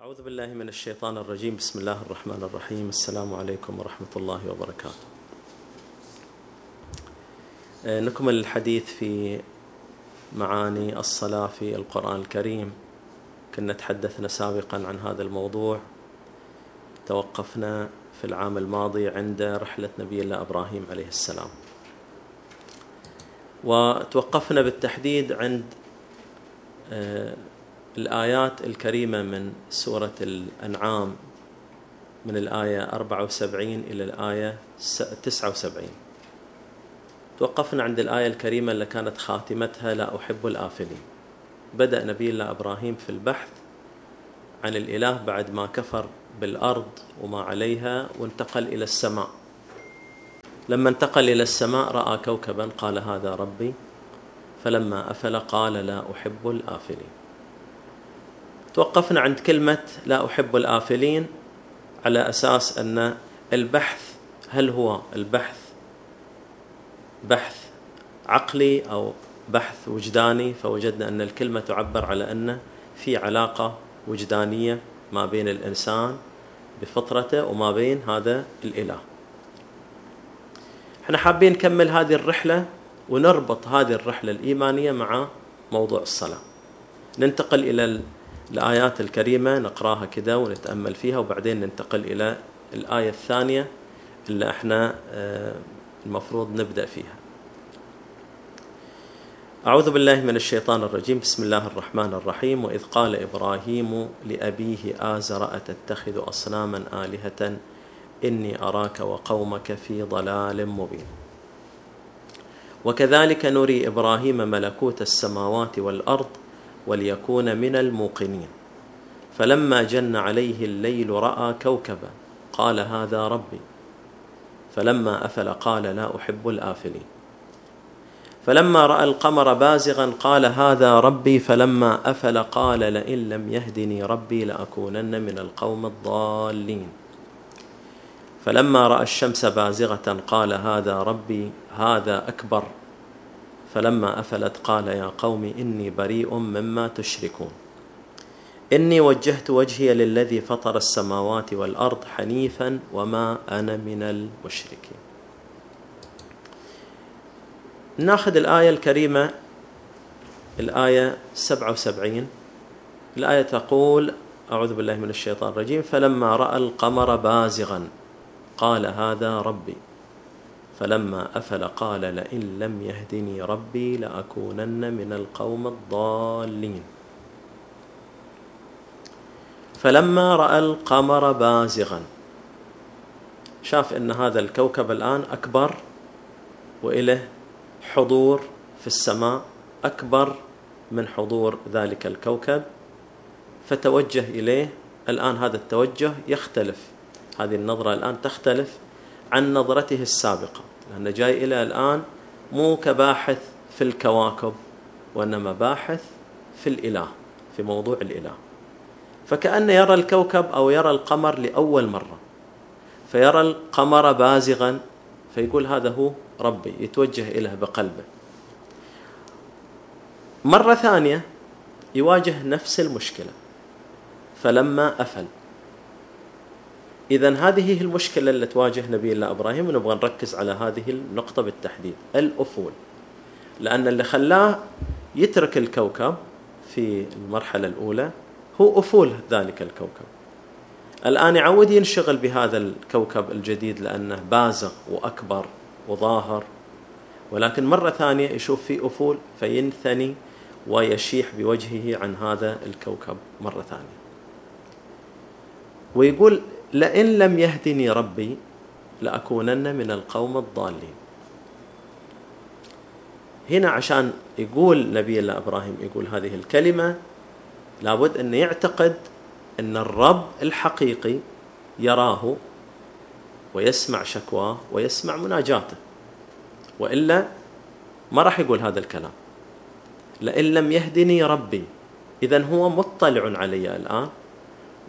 أعوذ بالله من الشيطان الرجيم. بسم الله الرحمن الرحيم. السلام عليكم ورحمة الله وبركاته. آه، نكمل الحديث في معاني الصلاة في القرآن الكريم. كنا تحدثنا سابقا عن هذا الموضوع. توقفنا في العام الماضي عند رحلة نبي الله إبراهيم عليه السلام. وتوقفنا بالتحديد عند آه، الآيات الكريمة من سورة الأنعام من الآية 74 إلى الآية 79 توقفنا عند الآية الكريمة اللي كانت خاتمتها لا أحب الآفلين. بدأ نبي الله إبراهيم في البحث عن الإله بعد ما كفر بالأرض وما عليها وانتقل إلى السماء. لما انتقل إلى السماء رأى كوكبا قال هذا ربي فلما أفل قال لا أحب الآفلين. توقفنا عند كلمة لا أحب الآفلين على أساس أن البحث هل هو البحث بحث عقلي أو بحث وجداني؟ فوجدنا أن الكلمة تعبر على أن في علاقة وجدانية ما بين الإنسان بفطرته وما بين هذا الإله. إحنا حابين نكمل هذه الرحلة ونربط هذه الرحلة الإيمانية مع موضوع الصلاة. ننتقل إلى الآيات الكريمة نقراها كذا ونتأمل فيها وبعدين ننتقل إلى الآية الثانية اللي إحنا آه، المفروض نبدأ فيها. أعوذ بالله من الشيطان الرجيم. بسم الله الرحمن الرحيم. وإذ قال إبراهيم لأبيه آزر أتتخذ أصناما آلهة؟ إني أراك وقومك في ضلال مبين. وكذلك نري إبراهيم ملكوت السماوات والأرض وليكون من الموقنين. فلما جن عليه الليل رأى كوكبا قال هذا ربي. فلما أفل قال لا أحب الآفلين. فلما رأى القمر بازغا قال هذا ربي. فلما أفل قال لئن لم يهدني ربي لأكونن من القوم الضالين. فلما رأى الشمس بازغة قال هذا ربي هذا أكبر فلما أفلت قال يا قوم إني بريء مما تشركون. إني وجهت وجهي للذي فطر السماوات والأرض حنيفا وما أنا من المشركين. ناخذ الآية الكريمة الآية 77 الآية تقول أعوذ بالله من الشيطان الرجيم. فلما رأى القمر بازغا قال هذا ربي. فلما أفل قال لئن لم يهدني ربي لأكونن من القوم الضالين. فلما رأى القمر بازغا شاف إن هذا الكوكب الآن أكبر وإله حضور في السماء أكبر من حضور ذلك الكوكب فتوجه إليه. الآن هذا التوجه يختلف. هذه النظرة الآن تختلف عن نظرته السابقة. لأنه جاي إلى الآن مو كباحث في الكواكب وإنما باحث في الإله في موضوع الإله. فكانه يرى الكوكب أو يرى القمر لأول مرة. فيرى القمر بازغا فيقول هذا هو ربي يتوجه إليه بقلبه. مرة ثانية يواجه نفس المشكلة. فلما أفل إذا هذه هي المشكلة اللي تواجه نبي الله إبراهيم ونبغى نركز على هذه النقطة بالتحديد الأفول. لأن اللي خلاه يترك الكوكب في المرحلة الأولى هو أفول ذلك الكوكب. الآن يعود ينشغل بهذا الكوكب الجديد لأنه بازغ وأكبر وظاهر. ولكن مرة ثانية يشوف فيه أفول فينثني ويشيح بوجهه عن هذا الكوكب مرة ثانية. ويقول لئن لم يهدني ربي لأكونن من القوم الضالين. هنا عشان يقول نبي الله إبراهيم يقول هذه الكلمة لابد أن يعتقد أن الرب الحقيقي يراه ويسمع شكواه ويسمع مناجاته. وإلا ما راح يقول هذا الكلام. لئن لم يهدني ربي إذا هو مطلع علي الآن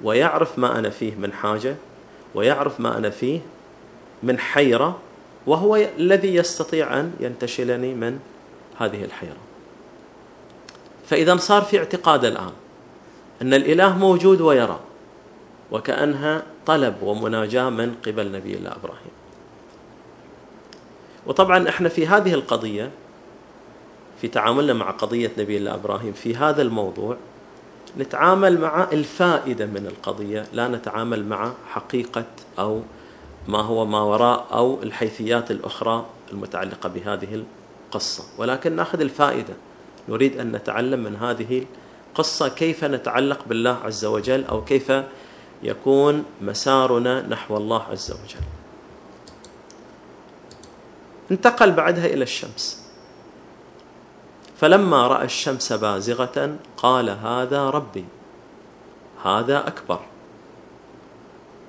ويعرف ما أنا فيه من حاجة ويعرف ما أنا فيه من حيرة وهو الذي يستطيع أن ينتشلني من هذه الحيرة. فإذا صار في اعتقاد الآن أن الإله موجود ويرى وكأنها طلب ومناجاة من قبل نبي الله إبراهيم. وطبعا إحنا في هذه القضية في تعاملنا مع قضية نبي الله إبراهيم في هذا الموضوع نتعامل مع الفائدة من القضية لا نتعامل مع حقيقة أو ما هو ما وراء أو الحيثيات الأخرى المتعلقة بهذه القصة. ولكن نأخذ الفائدة. نريد أن نتعلم من هذه القصة كيف نتعلق بالله عز وجل أو كيف يكون مسارنا نحو الله عز وجل. انتقل بعدها إلى الشمس. فلما رأى الشمس بازغة قال هذا ربي هذا أكبر.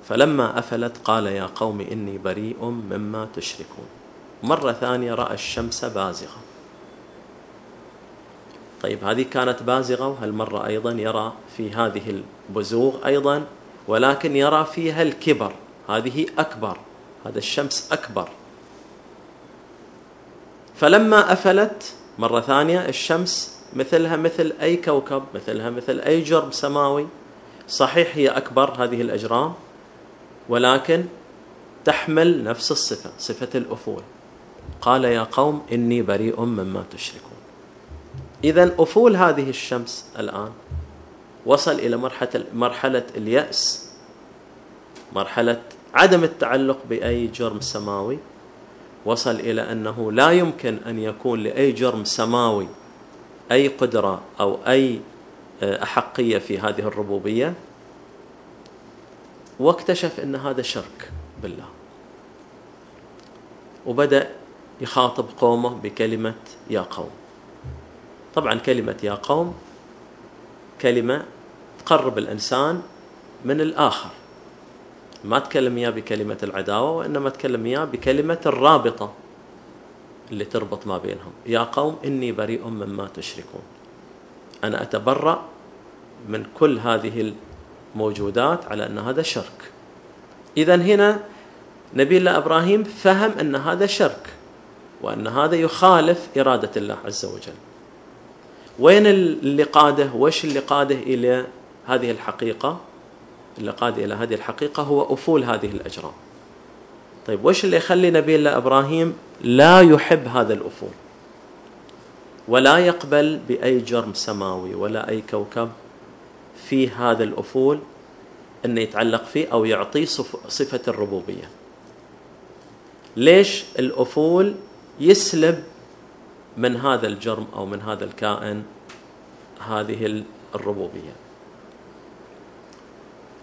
فلما أفلت قال يا قوم إني بريء مما تشركون. مرة ثانية رأى الشمس بازغة. طيب هذه كانت بازغة وهالمرة أيضا يرى في هذه البزوغ أيضا ولكن يرى فيها الكبر. هذه أكبر هذا الشمس أكبر. فلما أفلت مرة ثانية الشمس مثلها مثل أي كوكب مثلها مثل أي جرم سماوي. صحيح هي أكبر هذه الأجرام ولكن تحمل نفس الصفة صفة الأفول. قال يا قوم إني بريء مما تشركون. إذا أفول هذه الشمس الآن وصل إلى مرحلة مرحلة اليأس مرحلة عدم التعلق بأي جرم سماوي. وصل إلى أنه لا يمكن أن يكون لأي جرم سماوي أي قدرة أو أي آه، أحقية في هذه الربوبية. واكتشف أن هذا شرك بالله. وبدأ يخاطب قومه بكلمة يا قوم. طبعا كلمة يا قوم كلمة تقرب الإنسان من الآخر. ما تكلم إياه بكلمة العداوة وإنما تكلم إياه بكلمة الرابطة اللي تربط ما بينهم. يا قوم إني بريء مما تشركون. أنا أتبرأ من كل هذه الموجودات على أن هذا شرك. اذا هنا نبي الله إبراهيم فهم أن هذا شرك وأن هذا يخالف إرادة الله عز وجل. وين اللي قاده؟ وش اللي قاده إلى هذه الحقيقة؟ اللي قاد إلى هذه الحقيقة هو أفول هذه الأجرام. طيب وش اللي يخلي نبي الله إبراهيم لا يحب هذا الأفول؟ ولا يقبل بأي جرم سماوي ولا أي كوكب في هذا الأفول أنه يتعلق فيه أو يعطيه صفة الربوبية. ليش الأفول يسلب من هذا الجرم أو من هذا الكائن هذه الربوبية؟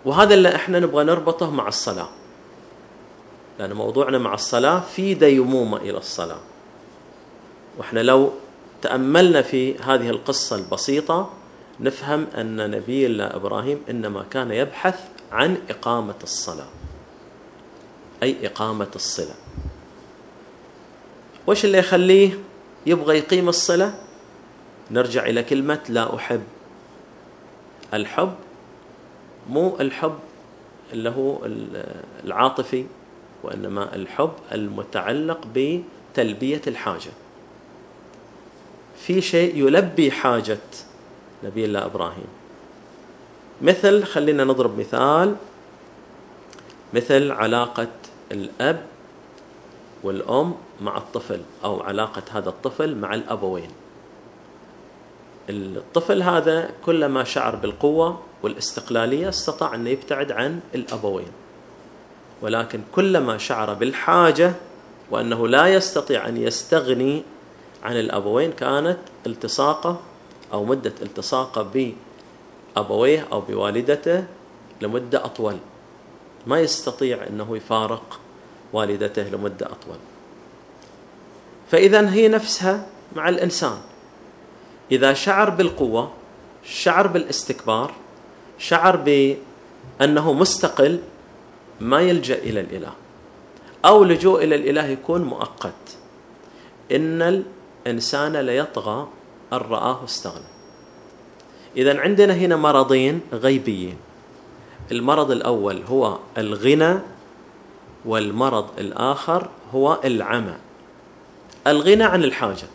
وهذا اللي إحنا نبغى نربطه مع الصلاة. لأن موضوعنا مع الصلاة في ديمومة إلى الصلاة. وإحنا لو تأملنا في هذه القصة البسيطة نفهم أن نبي الله إبراهيم إنما كان يبحث عن إقامة الصلاة. أي إقامة الصلة. وش اللي يخليه يبغى يقيم الصله نرجع إلى كلمة لا أحب. الحب مو الحب اللي هو العاطفي وإنما الحب المتعلق بتلبية الحاجة. في شيء يلبي حاجة نبي الله إبراهيم. مثل خلينا نضرب مثال مثل علاقة الأب والأم مع الطفل أو علاقة هذا الطفل مع الأبوين. الطفل هذا كلما شعر بالقوة والاستقلالية استطاع أن يبتعد عن الأبوين. ولكن كلما شعر بالحاجة وأنه لا يستطيع أن يستغني عن الأبوين كانت التصاقة أو مدة التصاقة بأبويه أو بوالدته لمدة أطول. ما يستطيع أنه يفارق والدته لمدة أطول. فإذا هي نفسها مع الإنسان. إذا شعر بالقوة شعر بالاستكبار شعر بأنه مستقل ما يلجأ إلى الإله. أو لجوء إلى الإله يكون مؤقت. إن الإنسان ليطغى أن رآه استغنى. إذا عندنا هنا مرضين غيبيين. المرض الأول هو الغنى والمرض الآخر هو العمى. الغنى عن الحاجة.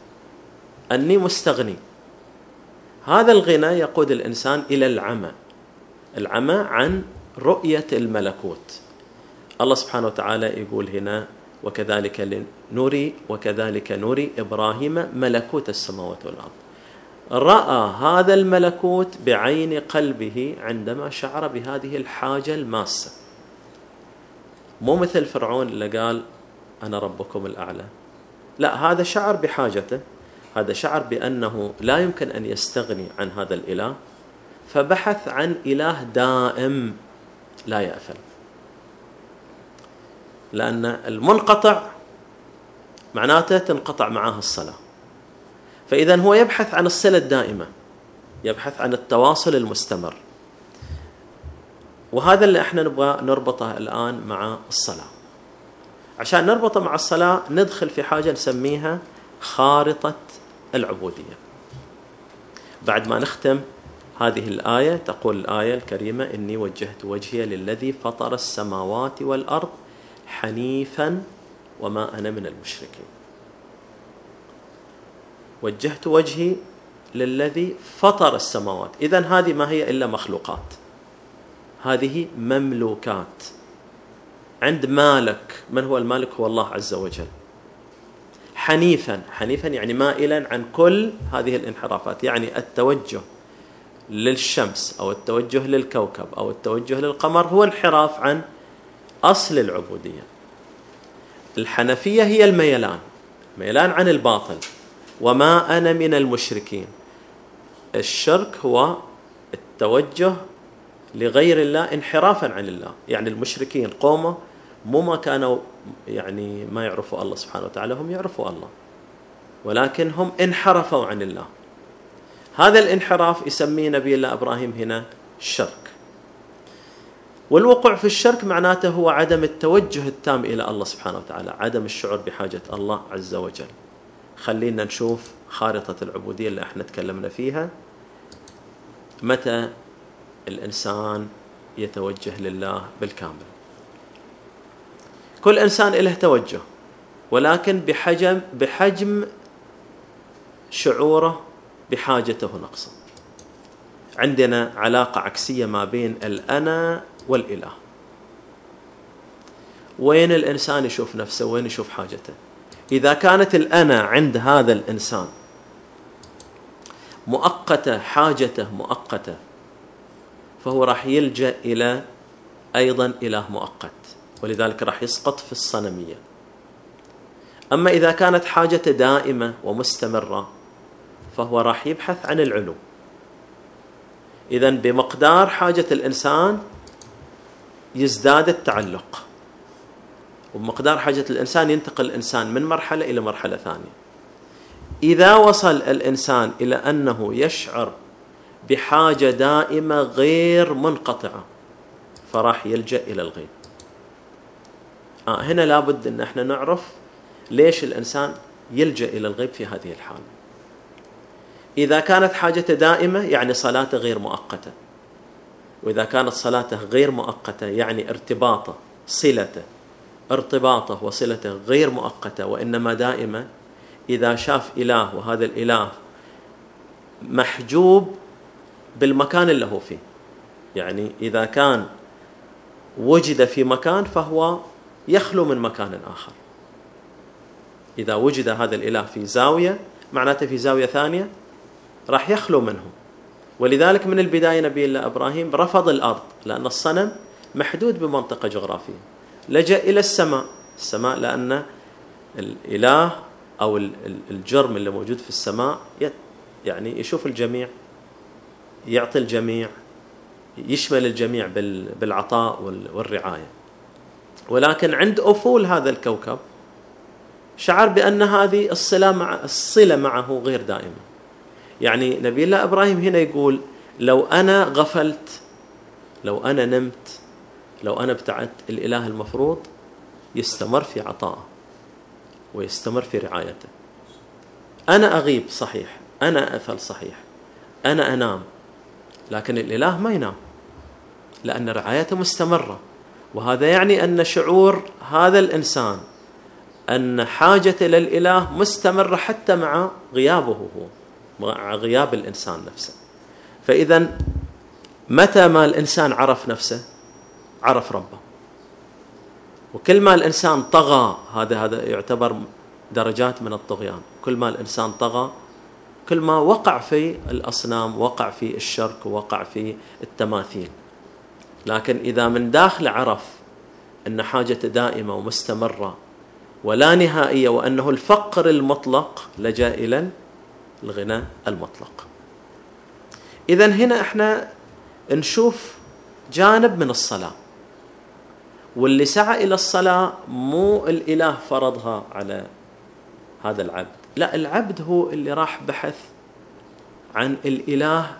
أني مستغني. هذا الغنى يقود الإنسان إلى العمى. العمى عن رؤية الملكوت. الله سبحانه وتعالى يقول هنا وكذلك نري وكذلك نري إبراهيم ملكوت السماوات والأرض. رأى هذا الملكوت بعين قلبه عندما شعر بهذه الحاجة الماسة. مو مثل فرعون اللي قال أنا ربكم الأعلى. لا هذا شعر بحاجته. هذا شعر بأنه لا يمكن أن يستغني عن هذا الإله. فبحث عن إله دائم لا يأفل لأن المنقطع معناته تنقطع معاه الصلاة. فإذا هو يبحث عن الصلة الدائمة يبحث عن التواصل المستمر. وهذا اللي إحنا نبغى نربطه الآن مع الصلاة. عشان نربطه مع الصلاة ندخل في حاجة نسميها خارطة العبودية. بعد ما نختم هذه الآية تقول الآية الكريمة إني وجهت وجهي للذي فطر السماوات والأرض حنيفا وما أنا من المشركين. وجهت وجهي للذي فطر السماوات. إذا هذه ما هي إلا مخلوقات. هذه مملوكات. عند مالك من هو المالك؟ هو الله عز وجل. حنيفا. حنيفا يعني مائلا عن كل هذه الانحرافات. يعني التوجه. للشمس أو التوجه للكوكب أو التوجه للقمر هو انحراف عن أصل العبودية. الحنفية هي الميلان ميلان عن الباطل. وما أنا من المشركين. الشرك هو التوجه لغير الله انحرافا عن الله. يعني المشركين قومه مو ما كانوا يعني ما يعرفوا الله سبحانه وتعالى هم يعرفوا الله. ولكن هم انحرفوا عن الله. هذا الانحراف يسميه نبي الله إبراهيم هنا شرك والوقوع في الشرك معناته هو عدم التوجه التام إلى الله سبحانه وتعالى، عدم الشعور بحاجة الله عز وجل. خلينا نشوف خارطة العبودية اللي إحنا تكلمنا فيها. متى الإنسان يتوجه لله بالكامل. كل إنسان له توجه ولكن بحجم بحجم شعوره بحاجته نقصا. عندنا علاقة عكسية ما بين الأنا والإله. وين الإنسان يشوف نفسه؟ وين يشوف حاجته؟ إذا كانت الأنا عند هذا الإنسان مؤقتة حاجته مؤقتة فهو راح يلجأ إلى أيضا إله مؤقت ولذلك راح يسقط في الصنمية. أما إذا كانت حاجته دائمة ومستمرة فهو راح يبحث عن العلو إذا بمقدار حاجة الإنسان يزداد التعلق. وبمقدار حاجة الإنسان ينتقل الإنسان من مرحلة إلى مرحلة ثانية. إذا وصل الإنسان إلى أنه يشعر بحاجة دائمة غير منقطعة فراح يلجأ إلى الغيب. آه هنا لابد أن إحنا نعرف ليش الإنسان يلجأ إلى الغيب في هذه الحالة. إذا كانت حاجته دائمة يعني صلاته غير مؤقتة. وإذا كانت صلاته غير مؤقتة يعني ارتباطه صلته ارتباطه وصلته غير مؤقتة وإنما دائمة إذا شاف إله وهذا الإله محجوب بالمكان اللي هو فيه. يعني إذا كان وجد في مكان فهو يخلو من مكان آخر. إذا وجد هذا الإله في زاوية معناته في زاوية ثانية راح يخلو منه ولذلك من البداية نبي الله إبراهيم رفض الأرض لأن الصنم محدود بمنطقة جغرافية. لجأ إلى السماء. السماء لأن الإله أو الجرم اللي موجود في السماء يعني يشوف الجميع يعطي الجميع يشمل الجميع بالعطاء والرعاية. ولكن عند أفول هذا الكوكب شعر بأن هذه الصلة مع الصلة معه غير دائمة. يعني نبي الله إبراهيم هنا يقول لو أنا غفلت لو أنا نمت لو أنا ابتعدت الإله المفروض يستمر في عطائه ويستمر في رعايته. أنا أغيب صحيح أنا اثل صحيح أنا أنام لكن الإله ما ينام لأن رعايته مستمرة. وهذا يعني أن شعور هذا الإنسان أن حاجته للاله مستمرة حتى مع غيابه هو. مع غياب الإنسان نفسه. فإذا متى ما الإنسان عرف نفسه؟ عرف ربه. وكل ما الإنسان طغى هذا هذا يعتبر درجات من الطغيان. كل ما الإنسان طغى كل ما وقع في الأصنام وقع في الشرك وقع في التماثيل. لكن إذا من داخل عرف أن حاجته دائمة ومستمرة ولا نهائية وأنه الفقر المطلق لجا إلى الغنى المطلق. اذا هنا إحنا نشوف جانب من الصلاة واللي سعى إلى الصلاة مو الإله فرضها على هذا العبد لا العبد هو اللي راح بحث عن الإله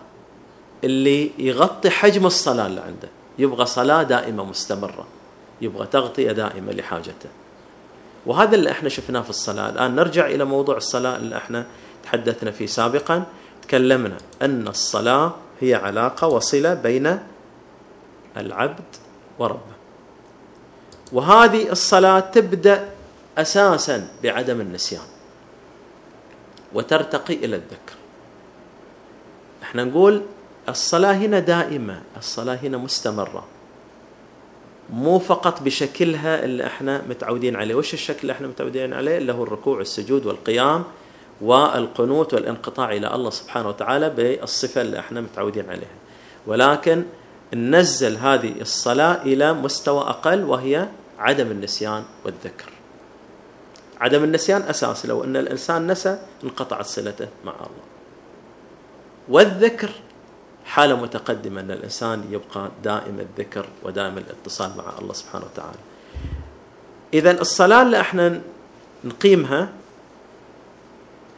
اللي يغطي حجم الصلاة اللي عنده. يبغى صلاة دائمة مستمرة يبغى تغطية دائمة لحاجته. وهذا اللي إحنا شفناه في الصلاة. الآن نرجع إلى موضوع الصلاة اللي إحنا تحدثنا فيه سابقا تكلمنا أن الصلاة هي علاقة وصلة بين العبد وربه. وهذه الصلاة تبدأ أساسا بعدم النسيان وترتقي إلى الذكر. إحنا نقول الصلاة هنا دائمة الصلاة هنا مستمرة. مو فقط بشكلها اللي إحنا متعودين عليه. وش الشكل اللي إحنا متعودين عليه؟ اللي هو الركوع والسجود والقيام. والقنوت والانقطاع إلى الله سبحانه وتعالى بالصفة اللي إحنا متعودين عليها. ولكن ننزل هذه الصلاة إلى مستوى أقل وهي عدم النسيان والذكر. عدم النسيان أساس لو أن الإنسان نسى انقطعت صلته مع الله. والذكر حالة متقدمة أن الإنسان يبقى دائم الذكر ودائم الاتصال مع الله سبحانه وتعالى. اذا الصلاة اللي إحنا نقيمها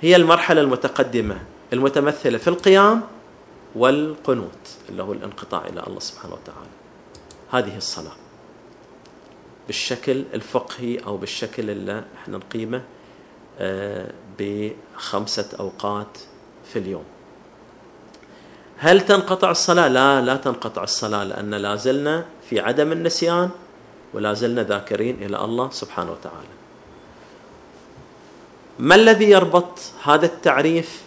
هي المرحلة المتقدمة المتمثلة في القيام والقنوت اللي هو الانقطاع إلى الله سبحانه وتعالى هذه الصلاة بالشكل الفقهي أو بالشكل اللي إحنا نقيمه آه، بخمسة أوقات في اليوم. هل تنقطع الصلاة؟ لا لا تنقطع الصلاة لأن لا زلنا في عدم النسيان ولا زلنا ذاكرين إلى الله سبحانه وتعالى. ما الذي يربط هذا التعريف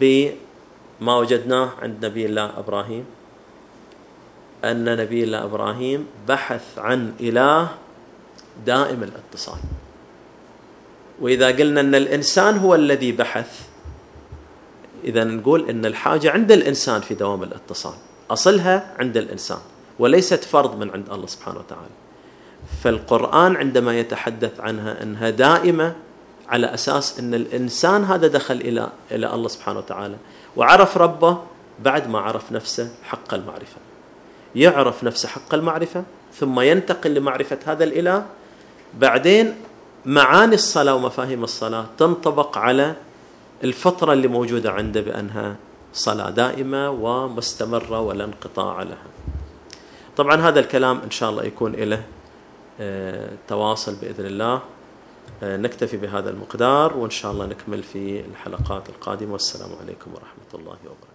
بما وجدناه عند نبي الله إبراهيم؟ أن نبي الله إبراهيم بحث عن إله دائم الاتصال. وإذا قلنا أن الإنسان هو الذي بحث إذا نقول أن الحاجة عند الإنسان في دوام الاتصال. أصلها عند الإنسان وليست فرض من عند الله سبحانه وتعالى. فالقرآن عندما يتحدث عنها أنها دائمة على أساس أن الإنسان هذا دخل إلى إلى الله سبحانه وتعالى وعرف ربه بعد ما عرف نفسه حق المعرفة. يعرف نفسه حق المعرفة ثم ينتقل لمعرفة هذا الإله. بعدين معاني الصلاة ومفاهيم الصلاة تنطبق على الفترة اللي موجودة عنده بأنها صلاة دائمة ومستمرة ولا انقطاع لها. طبعا هذا الكلام إن شاء الله يكون له آه، تواصل بإذن الله. نكتفي بهذا المقدار وإن شاء الله نكمل في الحلقات القادمة. والسلام عليكم ورحمة الله وبركاته.